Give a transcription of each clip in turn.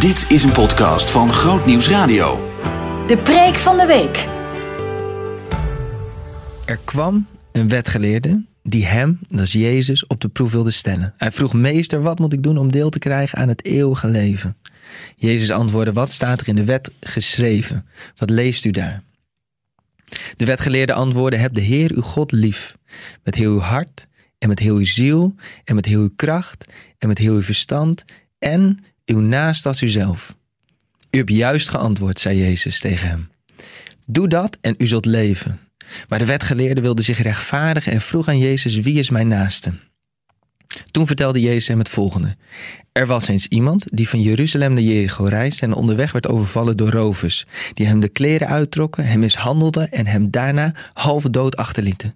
Dit is een podcast van Groot Nieuws Radio. De preek van de week. Er kwam een wetgeleerde die hem, dat is Jezus, op de proef wilde stellen. Hij vroeg, meester, wat moet ik doen om deel te krijgen aan het eeuwige leven? Jezus antwoordde, wat staat er in de wet geschreven? Wat leest u daar? De wetgeleerde antwoordde, heb de Heer uw God lief, met heel uw hart en met heel uw ziel en met heel uw kracht en met heel uw verstand en uw naast als uzelf. U hebt juist geantwoord, zei Jezus tegen hem. Doe dat en u zult leven. Maar de wetgeleerde wilde zich rechtvaardigen en vroeg aan Jezus: Wie is mijn naaste? Toen vertelde Jezus hem het volgende. Er was eens iemand die van Jeruzalem naar Jericho reisde en onderweg werd overvallen door rovers, die hem de kleren uittrokken, hem mishandelden en hem daarna half dood achterlieten.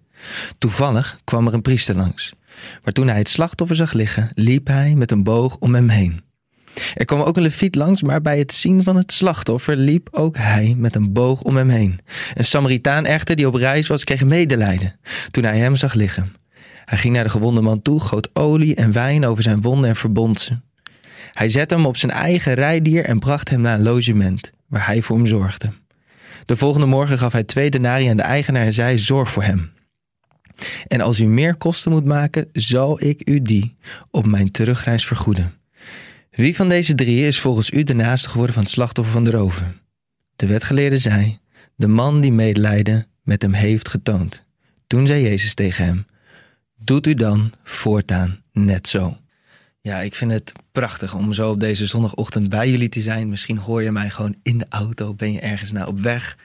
Toevallig kwam er een priester langs. Maar toen hij het slachtoffer zag liggen, liep hij met een boog om hem heen. Er kwam ook een leviet langs, maar bij het zien van het slachtoffer liep ook hij met een boog om hem heen. Een Samaritaan echter die op reis was, kreeg medelijden toen hij hem zag liggen. Hij ging naar de gewonde man toe, goot olie en wijn over zijn wonden en verbond ze. Hij zette hem op zijn eigen rijdier en bracht hem naar een logement, waar hij voor hem zorgde. De volgende morgen gaf hij twee denarii aan de eigenaar en zei: Zorg voor hem. En als u meer kosten moet maken, zal ik u die op mijn terugreis vergoeden. Wie van deze drie is volgens u de naaste geworden van het slachtoffer van de roven? De wetgeleerde zei: De man die medelijden met hem heeft getoond. Toen zei Jezus tegen hem: Doet u dan voortaan net zo. Ja, ik vind het prachtig om zo op deze zondagochtend bij jullie te zijn. Misschien hoor je mij gewoon in de auto, ben je ergens naar op weg.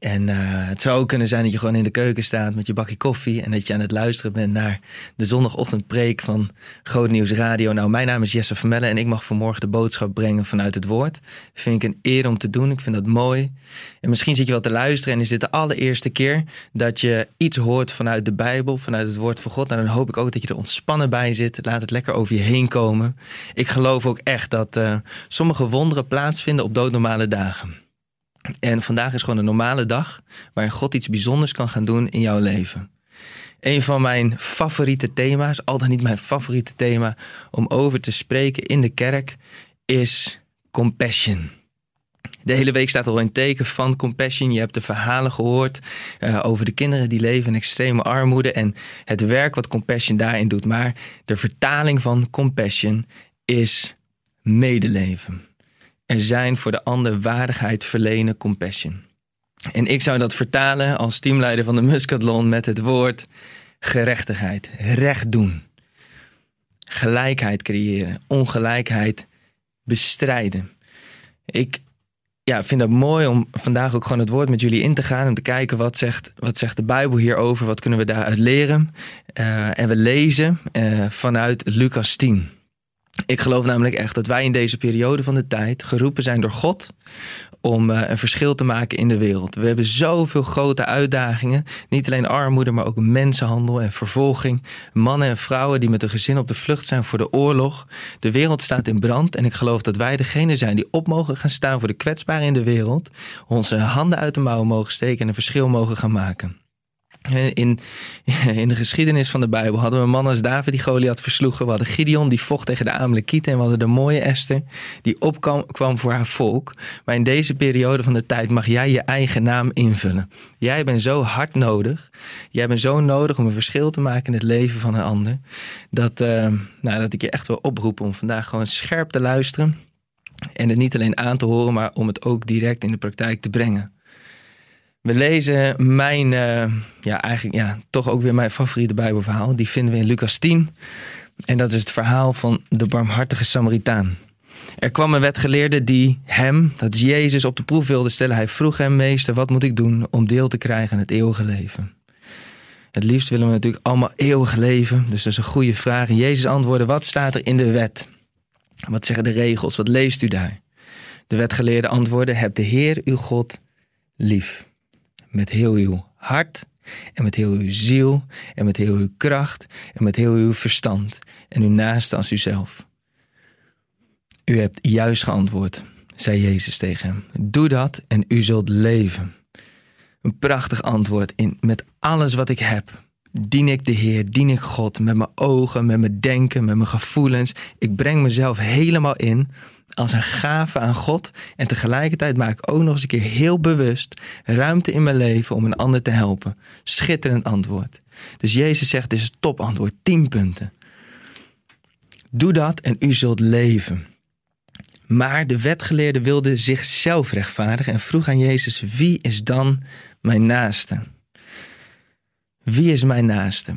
En uh, het zou ook kunnen zijn dat je gewoon in de keuken staat met je bakje koffie en dat je aan het luisteren bent naar de zondagochtendpreek van Groot Nieuws Radio. Nou, mijn naam is Jesse Vermellen en ik mag vanmorgen de boodschap brengen vanuit het woord. Vind ik een eer om te doen. Ik vind dat mooi. En misschien zit je wel te luisteren en is dit de allereerste keer dat je iets hoort vanuit de Bijbel, vanuit het woord van God. Nou, dan hoop ik ook dat je er ontspannen bij zit. Laat het lekker over je heen komen. Ik geloof ook echt dat uh, sommige wonderen plaatsvinden op doodnormale dagen. En vandaag is gewoon een normale dag waarin God iets bijzonders kan gaan doen in jouw leven. Een van mijn favoriete thema's, al dan niet mijn favoriete thema om over te spreken in de kerk, is compassion. De hele week staat al een teken van compassion. Je hebt de verhalen gehoord uh, over de kinderen die leven in extreme armoede en het werk wat compassion daarin doet. Maar de vertaling van compassion is medeleven er zijn voor de ander waardigheid verlenen compassion. En ik zou dat vertalen als teamleider van de Muscatlon met het woord gerechtigheid, recht doen. Gelijkheid creëren, ongelijkheid bestrijden. Ik ja, vind het mooi om vandaag ook gewoon het woord met jullie in te gaan. Om te kijken wat zegt, wat zegt de Bijbel hierover, wat kunnen we daaruit leren. Uh, en we lezen uh, vanuit Lucas 10. Ik geloof namelijk echt dat wij in deze periode van de tijd geroepen zijn door God om uh, een verschil te maken in de wereld. We hebben zoveel grote uitdagingen. Niet alleen armoede, maar ook mensenhandel en vervolging. Mannen en vrouwen die met hun gezin op de vlucht zijn voor de oorlog. De wereld staat in brand en ik geloof dat wij degene zijn die op mogen gaan staan voor de kwetsbaren in de wereld. Onze handen uit de mouwen mogen steken en een verschil mogen gaan maken. In, in de geschiedenis van de Bijbel hadden we een man als David die Goliath versloegen. We hadden Gideon die vocht tegen de Amalekieten. En we hadden de mooie Esther die opkwam voor haar volk. Maar in deze periode van de tijd mag jij je eigen naam invullen. Jij bent zo hard nodig. Jij bent zo nodig om een verschil te maken in het leven van een ander. Dat, uh, nou, dat ik je echt wil oproepen om vandaag gewoon scherp te luisteren. En het niet alleen aan te horen, maar om het ook direct in de praktijk te brengen. We lezen mijn, uh, ja, eigenlijk ja, toch ook weer mijn favoriete Bijbelverhaal. Die vinden we in Lucas 10. En dat is het verhaal van de barmhartige Samaritaan. Er kwam een wetgeleerde die hem, dat is Jezus, op de proef wilde stellen. Hij vroeg hem, meester, wat moet ik doen om deel te krijgen aan het eeuwige leven? Het liefst willen we natuurlijk allemaal eeuwig leven. Dus dat is een goede vraag. En Jezus antwoordde, wat staat er in de wet? Wat zeggen de regels? Wat leest u daar? De wetgeleerde antwoordde, heb de Heer uw God lief met heel uw hart en met heel uw ziel en met heel uw kracht en met heel uw verstand en uw naaste als uzelf. U hebt juist geantwoord, zei Jezus tegen hem. Doe dat en u zult leven. Een prachtig antwoord in, met alles wat ik heb. dien ik de Heer, dien ik God met mijn ogen, met mijn denken, met mijn gevoelens. Ik breng mezelf helemaal in als een gave aan God. En tegelijkertijd maak ik ook nog eens een keer heel bewust ruimte in mijn leven om een ander te helpen. Schitterend antwoord. Dus Jezus zegt, dit is een topantwoord, 10 punten. Doe dat en u zult leven. Maar de wetgeleerde wilde zichzelf rechtvaardigen en vroeg aan Jezus: Wie is dan mijn naaste? Wie is mijn naaste?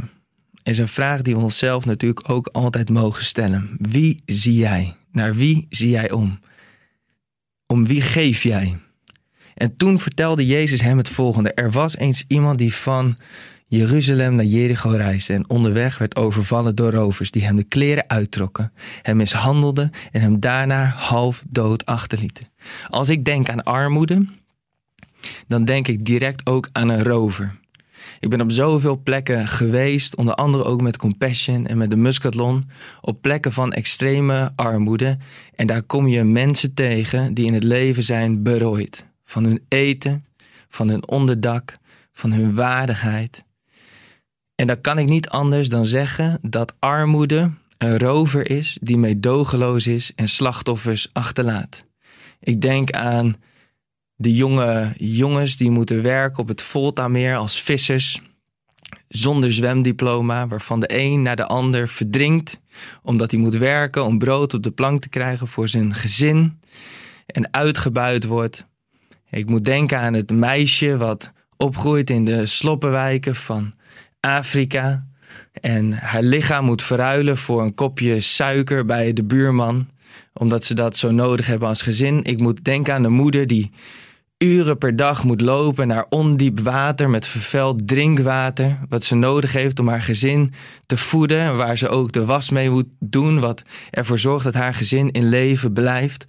Is een vraag die we onszelf natuurlijk ook altijd mogen stellen. Wie zie jij? Naar wie zie jij om? Om wie geef jij? En toen vertelde Jezus hem het volgende: Er was eens iemand die van Jeruzalem naar Jericho reisde en onderweg werd overvallen door rovers die hem de kleren uittrokken, hem mishandelden en hem daarna half dood achterlieten. Als ik denk aan armoede, dan denk ik direct ook aan een rover. Ik ben op zoveel plekken geweest, onder andere ook met Compassion en met de Muscatlon, op plekken van extreme armoede. En daar kom je mensen tegen die in het leven zijn berooid. Van hun eten, van hun onderdak, van hun waardigheid. En dan kan ik niet anders dan zeggen dat armoede een rover is die meedogenloos is en slachtoffers achterlaat. Ik denk aan de jonge jongens die moeten werken op het Volta-meer als vissers, zonder zwemdiploma, waarvan de een naar de ander verdrinkt, omdat hij moet werken om brood op de plank te krijgen voor zijn gezin en uitgebuit wordt. Ik moet denken aan het meisje wat opgroeit in de sloppenwijken van Afrika. En haar lichaam moet verruilen voor een kopje suiker bij de buurman. Omdat ze dat zo nodig hebben als gezin. Ik moet denken aan de moeder die uren per dag moet lopen naar ondiep water met vervuild drinkwater. Wat ze nodig heeft om haar gezin te voeden. Waar ze ook de was mee moet doen. Wat ervoor zorgt dat haar gezin in leven blijft.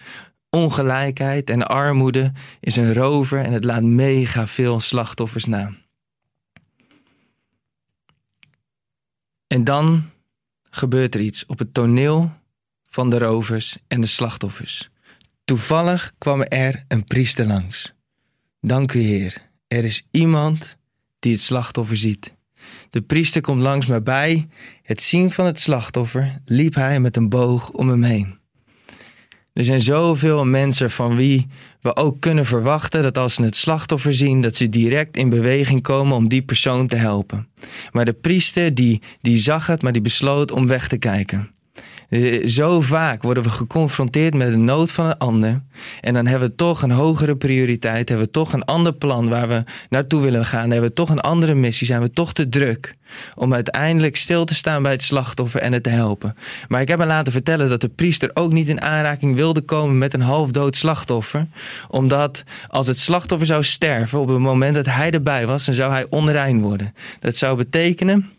Ongelijkheid en armoede is een rover en het laat mega veel slachtoffers na. En dan gebeurt er iets op het toneel van de rovers en de slachtoffers. Toevallig kwam er een priester langs. Dank u, Heer. Er is iemand die het slachtoffer ziet. De priester komt langs, maar bij het zien van het slachtoffer liep hij met een boog om hem heen. Er zijn zoveel mensen van wie we ook kunnen verwachten dat als ze het slachtoffer zien, dat ze direct in beweging komen om die persoon te helpen. Maar de priester die, die zag het, maar die besloot om weg te kijken. Eh, zo vaak worden we geconfronteerd met de nood van een ander. En dan hebben we toch een hogere prioriteit. Hebben we toch een ander plan waar we naartoe willen gaan. Hebben we toch een andere missie. Zijn we toch te druk om uiteindelijk stil te staan bij het slachtoffer en het te helpen. Maar ik heb me laten vertellen dat de priester ook niet in aanraking wilde komen met een halfdood slachtoffer. Omdat als het slachtoffer zou sterven op het moment dat hij erbij was, dan zou hij onrein worden. Dat zou betekenen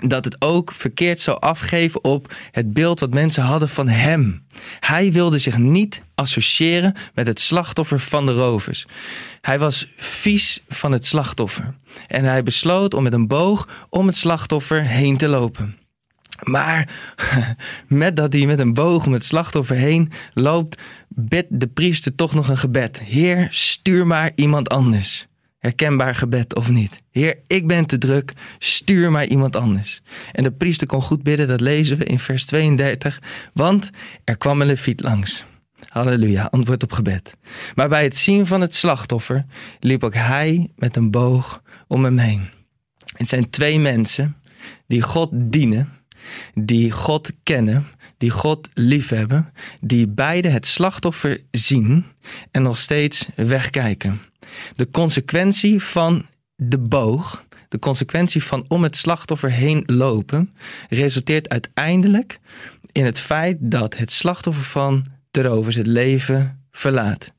dat het ook verkeerd zou afgeven op het beeld wat mensen hadden van hem. Hij wilde zich niet associëren met het slachtoffer van de rovers. Hij was vies van het slachtoffer. En hij besloot om met een boog om het slachtoffer heen te lopen. Maar met dat hij met een boog om het slachtoffer heen loopt, bidt de priester toch nog een gebed. Heer, stuur maar iemand anders. Herkenbaar gebed of niet. Heer, ik ben te druk, stuur mij iemand anders. En de priester kon goed bidden, dat lezen we in vers 32. Want er kwam een leviet langs. Halleluja, antwoord op gebed. Maar bij het zien van het slachtoffer liep ook hij met een boog om hem heen. Het zijn twee mensen die God dienen, die God kennen, die God liefhebben, die beide het slachtoffer zien en nog steeds wegkijken. De consequentie van de boog, de consequentie van om het slachtoffer heen lopen, resulteert uiteindelijk in het feit dat het slachtoffer van de rovers het leven verlaat.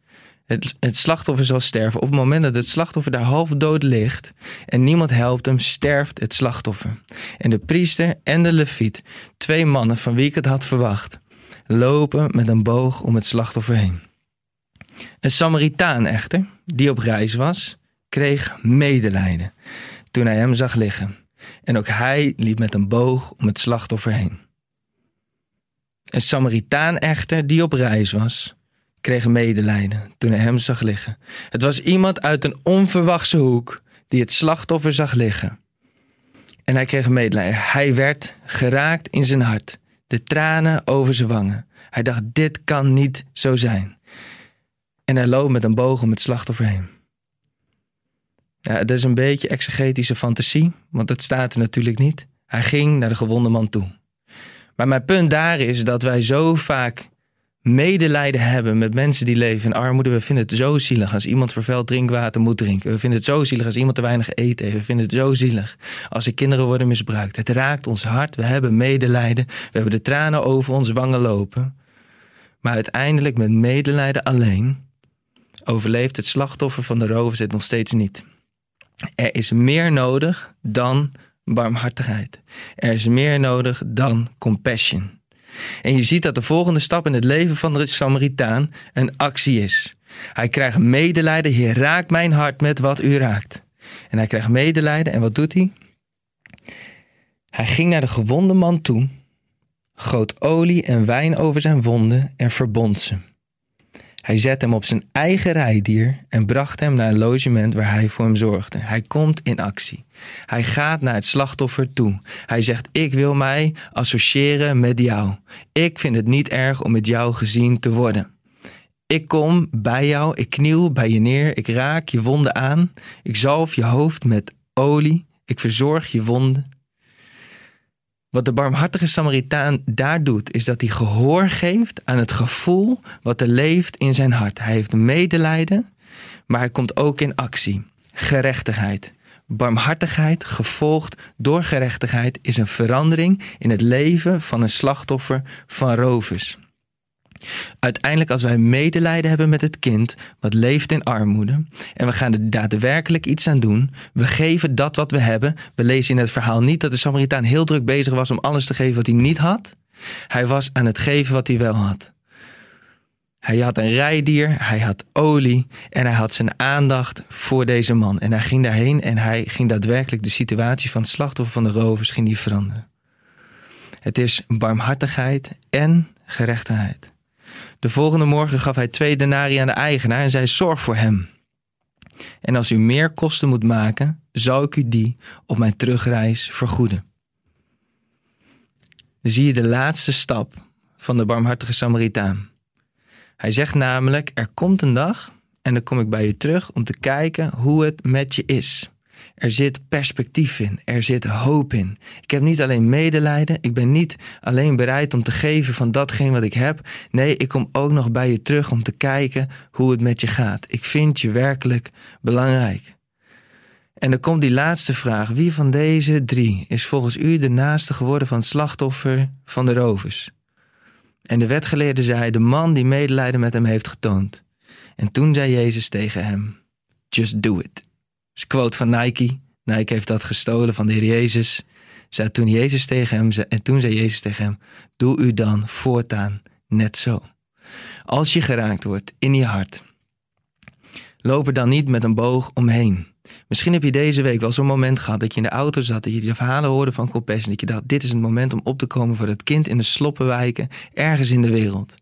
Het, het, slachtoffer zal sterven. Op het moment dat het slachtoffer daar half dood ligt en niemand helpt hem, sterft het slachtoffer. En de priester en de leviet, twee mannen van wie ik het had verwacht, lopen met een boog om het slachtoffer heen. Een Samaritaan echter, die op reis was, kreeg medelijden toen hij hem zag liggen. En ook hij liep met een boog om het slachtoffer heen. Een Samaritaan echter, die op reis was, kreeg medelijden toen hij hem zag liggen. Het was iemand uit een onverwachte hoek die het slachtoffer zag liggen. En hij kreeg medelijden. Hij werd geraakt in zijn hart. De tranen over zijn wangen. Hij dacht, dit kan niet zo zijn. En hij loopt met een boog om het slachtoffer heen. Ja, dat is een beetje exegetische fantasie, want het staat er natuurlijk niet. Hij ging naar de gewonde man toe. Maar mijn punt daar is dat wij zo vaak medelijden hebben met mensen die leven in armoede. We vinden het zo zielig als iemand vervuild drinkwater moet drinken. We vinden het zo zielig als iemand te weinig eten heeft. We vinden het zo zielig als er kinderen worden misbruikt. Het raakt ons hart. We hebben medelijden. We hebben de tranen over ons wangen lopen. Maar uiteindelijk met medelijden alleen overleeft het slachtoffer van de rovers het nog steeds niet. Er is meer nodig dan barmhartigheid. Er is meer nodig dan compassion. En je ziet dat de volgende stap in het leven van de Samaritaan een actie is. Hij krijgt medelijden. Heer, raak mijn hart met wat u raakt. En hij krijgt medelijden. En wat doet hij? Hij ging naar de gewonde man toe, goot olie en wijn over zijn wonden en verbond ze. Hij zette hem op zijn eigen rijdier en bracht hem naar een logement waar hij voor hem zorgde. Hij komt in actie. Hij gaat naar het slachtoffer toe. Hij zegt: Ik wil mij associëren met jou. Ik vind het niet erg om met jou gezien te worden. Ik kom bij jou, ik kniel bij je neer, ik raak je wonden aan, ik zalf je hoofd met olie, ik verzorg je wonden. Wat de barmhartige Samaritaan daar doet, is dat hij gehoor geeft aan het gevoel wat er leeft in zijn hart. Hij heeft medelijden, maar hij komt ook in actie. Gerechtigheid. Barmhartigheid, gevolgd door gerechtigheid, is een verandering in het leven van een slachtoffer van rovers. Uiteindelijk, als wij medelijden hebben met het kind wat leeft in armoede en we gaan er daadwerkelijk iets aan doen, we geven dat wat we hebben. We lezen in het verhaal niet dat de Samaritaan heel druk bezig was om alles te geven wat hij niet had. Hij was aan het geven wat hij wel had. Hij had een rijdier, hij had olie en hij had zijn aandacht voor deze man. En hij ging daarheen en hij ging daadwerkelijk de situatie van het slachtoffer van de rovers ging die veranderen. Het is barmhartigheid en gerechtigheid. De volgende morgen gaf hij twee denarii aan de eigenaar en zei: Zorg voor hem. En als u meer kosten moet maken, zal ik u die op mijn terugreis vergoeden. Dan zie je de laatste stap van de barmhartige Samaritaan. Hij zegt namelijk: Er komt een dag en dan kom ik bij je terug om te kijken hoe het met je is. Er zit perspectief in, er zit hoop in. Ik heb niet alleen medelijden, ik ben niet alleen bereid om te geven van datgene wat ik heb. Nee, ik kom ook nog bij je terug om te kijken hoe het met je gaat. Ik vind je werkelijk belangrijk. En dan komt die laatste vraag. Wie van deze drie is volgens u de naaste geworden van het slachtoffer van de rovers? En de wetgeleerde zei, de man die medelijden met hem heeft getoond. En toen zei Jezus tegen hem, just do it is quote van Nike. Nike heeft dat gestolen van de Heer Jezus. Zei toen Jezus tegen hem, en toen zei Jezus tegen hem: Doe u dan voortaan net zo. Als je geraakt wordt in je hart, loop er dan niet met een boog omheen. Misschien heb je deze week wel zo'n moment gehad dat je in de auto zat, dat je de verhalen hoorde van Compassion, dat je dacht: dit is het moment om op te komen voor het kind in de sloppenwijken ergens in de wereld.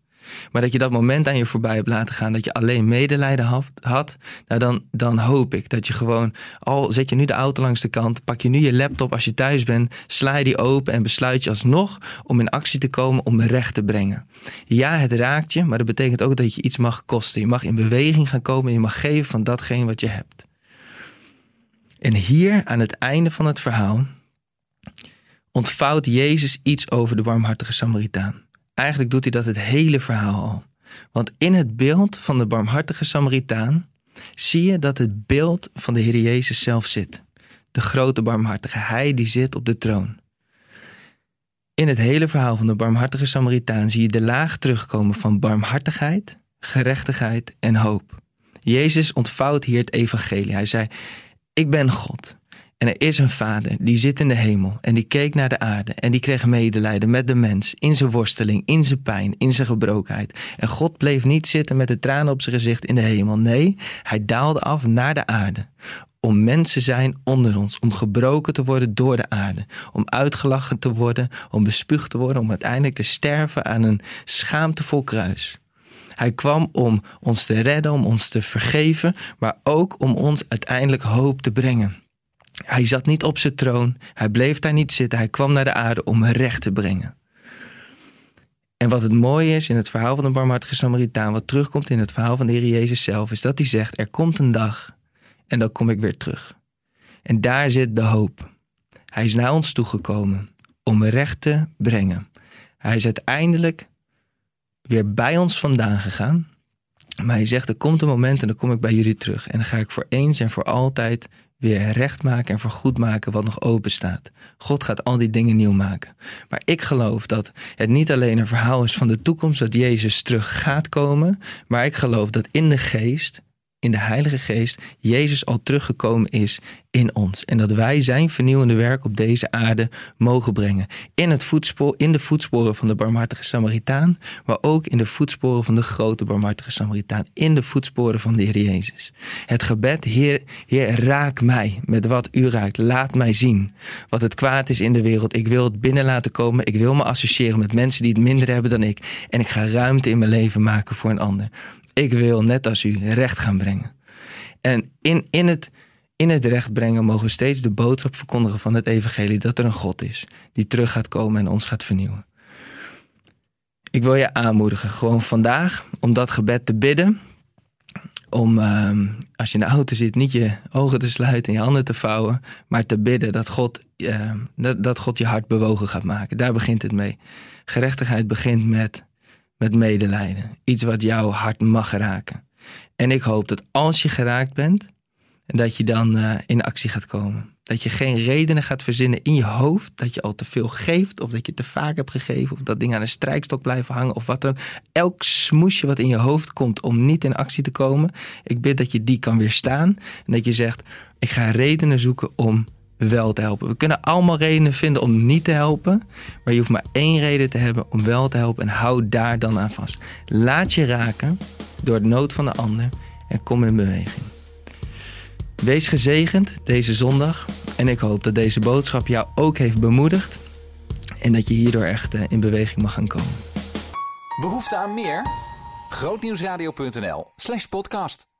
Maar dat je dat moment aan je voorbij hebt laten gaan, dat je alleen medelijden had, nou dan, dan hoop ik dat je gewoon, al zet je nu de auto langs de kant, pak je nu je laptop als je thuis bent, sla je die open en besluit je alsnog om in actie te komen om recht te brengen. Ja, het raakt je, maar dat betekent ook dat je iets mag kosten. Je mag in beweging gaan komen en je mag geven van datgene wat je hebt. En hier aan het einde van het verhaal ontvouwt Jezus iets over de barmhartige Samaritaan. Eigenlijk doet hij dat het hele verhaal al. Want in het beeld van de barmhartige Samaritaan zie je dat het beeld van de Heer Jezus zelf zit. De grote barmhartige, hij die zit op de troon. In het hele verhaal van de barmhartige Samaritaan zie je de laag terugkomen van barmhartigheid, gerechtigheid en hoop. Jezus ontvouwt hier het evangelie. Hij zei: Ik ben God. En er is een vader die zit in de hemel en die keek naar de aarde en die kreeg medelijden met de mens in zijn worsteling, in zijn pijn, in zijn gebrokenheid. En God bleef niet zitten met de tranen op zijn gezicht in de hemel. Nee, hij daalde af naar de aarde om mensen zijn onder ons, om gebroken te worden door de aarde, om uitgelachen te worden, om bespuugd te worden, om uiteindelijk te sterven aan een schaamtevol kruis. Hij kwam om ons te redden, om ons te vergeven, maar ook om ons uiteindelijk hoop te brengen. Hij zat niet op zijn troon. Hij bleef daar niet zitten. Hij kwam naar de aarde om recht te brengen. En wat het mooie is in het verhaal van de barmhartige Samaritaan, wat terugkomt in het verhaal van de Heer Jezus zelf, is dat hij zegt: Er komt een dag en dan kom ik weer terug. En daar zit de hoop. Hij is naar ons toegekomen om recht te brengen. Hij is uiteindelijk weer bij ons vandaan gegaan. Maar hij zegt: Er komt een moment en dan kom ik bij jullie terug. En dan ga ik voor eens en voor altijd weer recht maken en vergoed maken wat nog open staat. God gaat al die dingen nieuw maken. Maar ik geloof dat het niet alleen een verhaal is van de toekomst dat Jezus terug gaat komen, maar ik geloof dat in de geest in de Heilige Geest Jezus al teruggekomen is in ons. En dat wij zijn vernieuwende werk op deze aarde mogen brengen. In, het voetspoor, in de voetsporen van de barmhartige Samaritaan, maar ook in de voetsporen van de grote barmhartige Samaritaan. In de voetsporen van de Heer Jezus. Het gebed, Heer, Heer, raak mij met wat u raakt. Laat mij zien wat het kwaad is in de wereld. Ik wil het binnen laten komen. Ik wil me associëren met mensen die het minder hebben dan ik. En ik ga ruimte in mijn leven maken voor een ander. Ik wil net als u recht gaan brengen. En in, in, het, in het recht brengen mogen we steeds de boodschap verkondigen van het evangelie dat er een God is die terug gaat komen en ons gaat vernieuwen. Ik wil je aanmoedigen, gewoon vandaag, om dat gebed te bidden. Om ehm, als je in de auto zit, niet je ogen te sluiten en je handen te vouwen, maar te bidden dat God, uh, dat, dat God je hart bewogen gaat maken. Daar begint het mee. Gerechtigheid begint met met medelijden. Iets wat jouw hart mag raken. En ik hoop dat als je geraakt bent, dat je dan uh, in actie gaat komen. Dat je geen redenen gaat verzinnen in je hoofd dat je al te veel geeft, of dat je te vaak hebt gegeven, of dat dingen aan een strijkstok blijven hangen, of wat dan ook. Elk smoesje wat in je hoofd komt om niet in actie te komen, ik bid dat je die kan weerstaan. En dat je zegt: Ik ga redenen zoeken om wel te helpen. We kunnen allemaal redenen vinden om niet te helpen, maar je hoeft maar één reden te hebben om wel te helpen en hou daar dan aan vast. Laat je raken door het nood van de ander en kom in beweging. Wees gezegend deze zondag en ik hoop dat deze boodschap jou ook heeft bemoedigd en dat je hierdoor echt eh, in beweging mag gaan komen. Behoefte aan meer? Grootnieuwsradio.nl/podcast